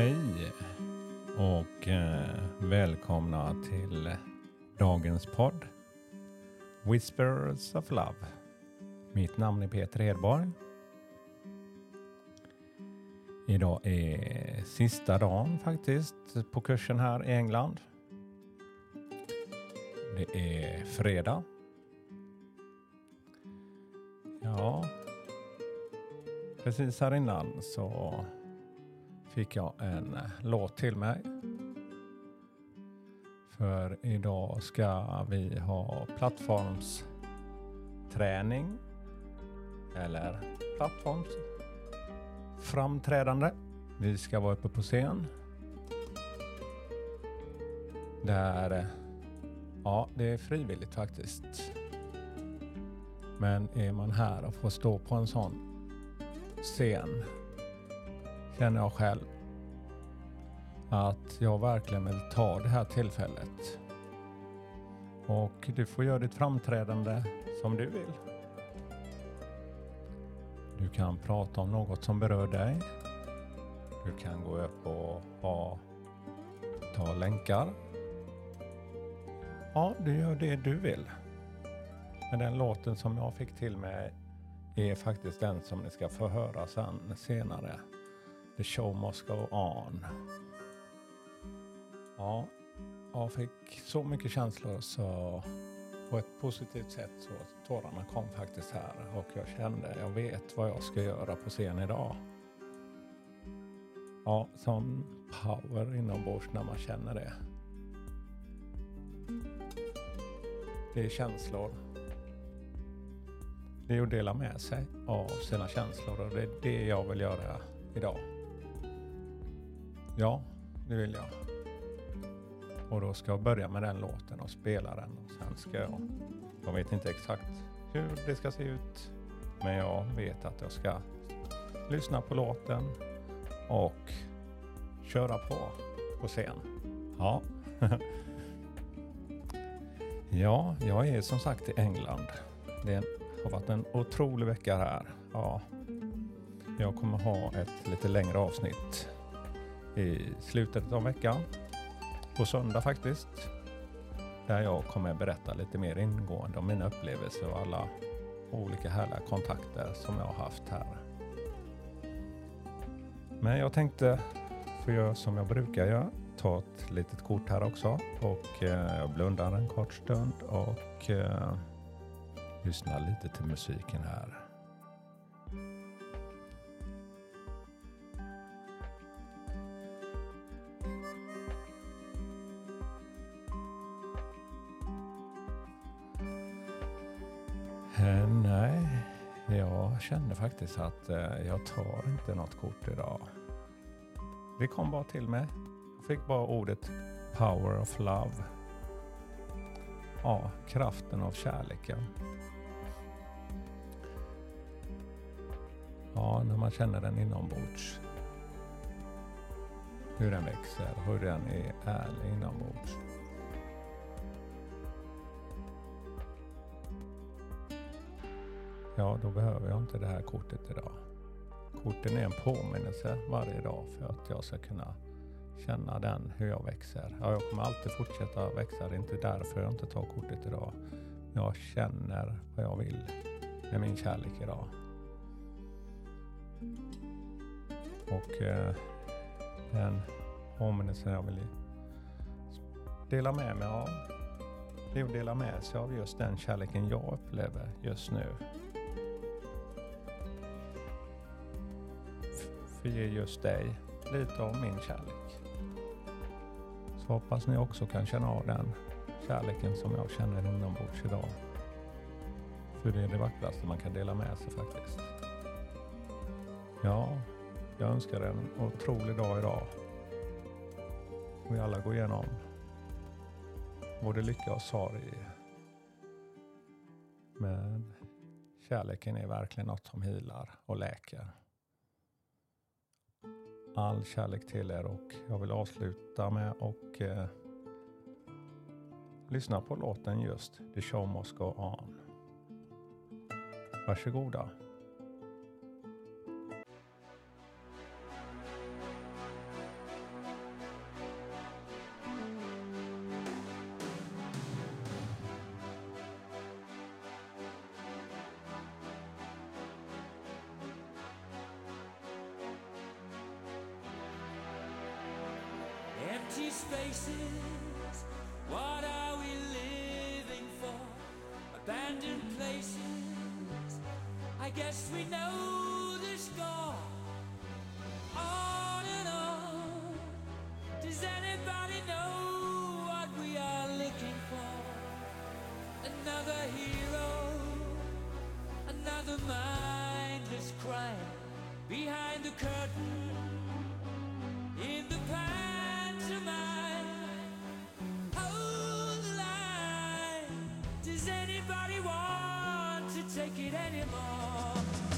Hej och eh, välkomna till dagens podd Whispers of Love. Mitt namn är Peter Hedborg. Idag är sista dagen faktiskt på kursen här i England. Det är fredag. Ja, precis här innan så fick jag en eh, låt till mig. För idag ska vi ha plattformsträning eller plattformsframträdande. Vi ska vara uppe på scen. Där, eh, ja, det är frivilligt faktiskt. Men är man här och får stå på en sån scen känner jag själv att jag verkligen vill ta det här tillfället. Och du får göra ditt framträdande som du vill. Du kan prata om något som berör dig. Du kan gå upp och ha, ta länkar. Ja, du gör det du vill. Men den låten som jag fick till mig är faktiskt den som ni ska få höra sen senare. The show must go on. Ja, jag fick så mycket känslor så på ett positivt sätt så tårarna kom faktiskt här och jag kände, jag vet vad jag ska göra på scen idag. Ja, sån power inombords när man känner det. Det är känslor. Det är att dela med sig av sina känslor och det är det jag vill göra idag. Ja, det vill jag. Och då ska jag börja med den låten och spela den och sen ska jag, jag vet inte exakt hur det ska se ut, men jag vet att jag ska lyssna på låten och köra på på scen. Ja. ja, jag är som sagt i England. Det har varit en otrolig vecka här. Ja. Jag kommer ha ett lite längre avsnitt i slutet av veckan. På söndag faktiskt. Där jag kommer berätta lite mer ingående om mina upplevelser och alla olika härliga kontakter som jag har haft här. Men jag tänkte få göra som jag brukar göra. Ta ett litet kort här också och eh, jag blundar en kort stund och eh, lyssnar lite till musiken här. Jag kände faktiskt att eh, jag tar inte något kort idag. Det kom bara till mig. Jag fick bara ordet power of love. Ja, kraften av kärleken. Ja, när man känner den inombords. Hur den växer, hur den är ärlig inombords. Ja då behöver jag inte det här kortet idag. Korten är en påminnelse varje dag för att jag ska kunna känna den, hur jag växer. Ja, jag kommer alltid fortsätta växa, det är inte därför jag inte tar kortet idag. Jag känner vad jag vill med min kärlek idag. Och eh, den påminnelsen jag vill dela med mig av, det är att dela med sig av just den kärleken jag upplever just nu. För ge just dig lite av min kärlek. Så hoppas ni också kan känna av den kärleken som jag känner inombords idag. För det är det vackraste man kan dela med sig faktiskt. Ja, jag önskar en otrolig dag idag. Och vi alla går igenom både lycka och sorg. Men kärleken är verkligen något som healar och läker all kärlek till er och jag vill avsluta med att eh, lyssna på låten just The show must go on. Varsågoda. Empty spaces. What are we living for? Abandoned places. I guess we know the score. On and on. Does anybody know what we are looking for? Another hero, another mindless crime behind the curtain take it anymore?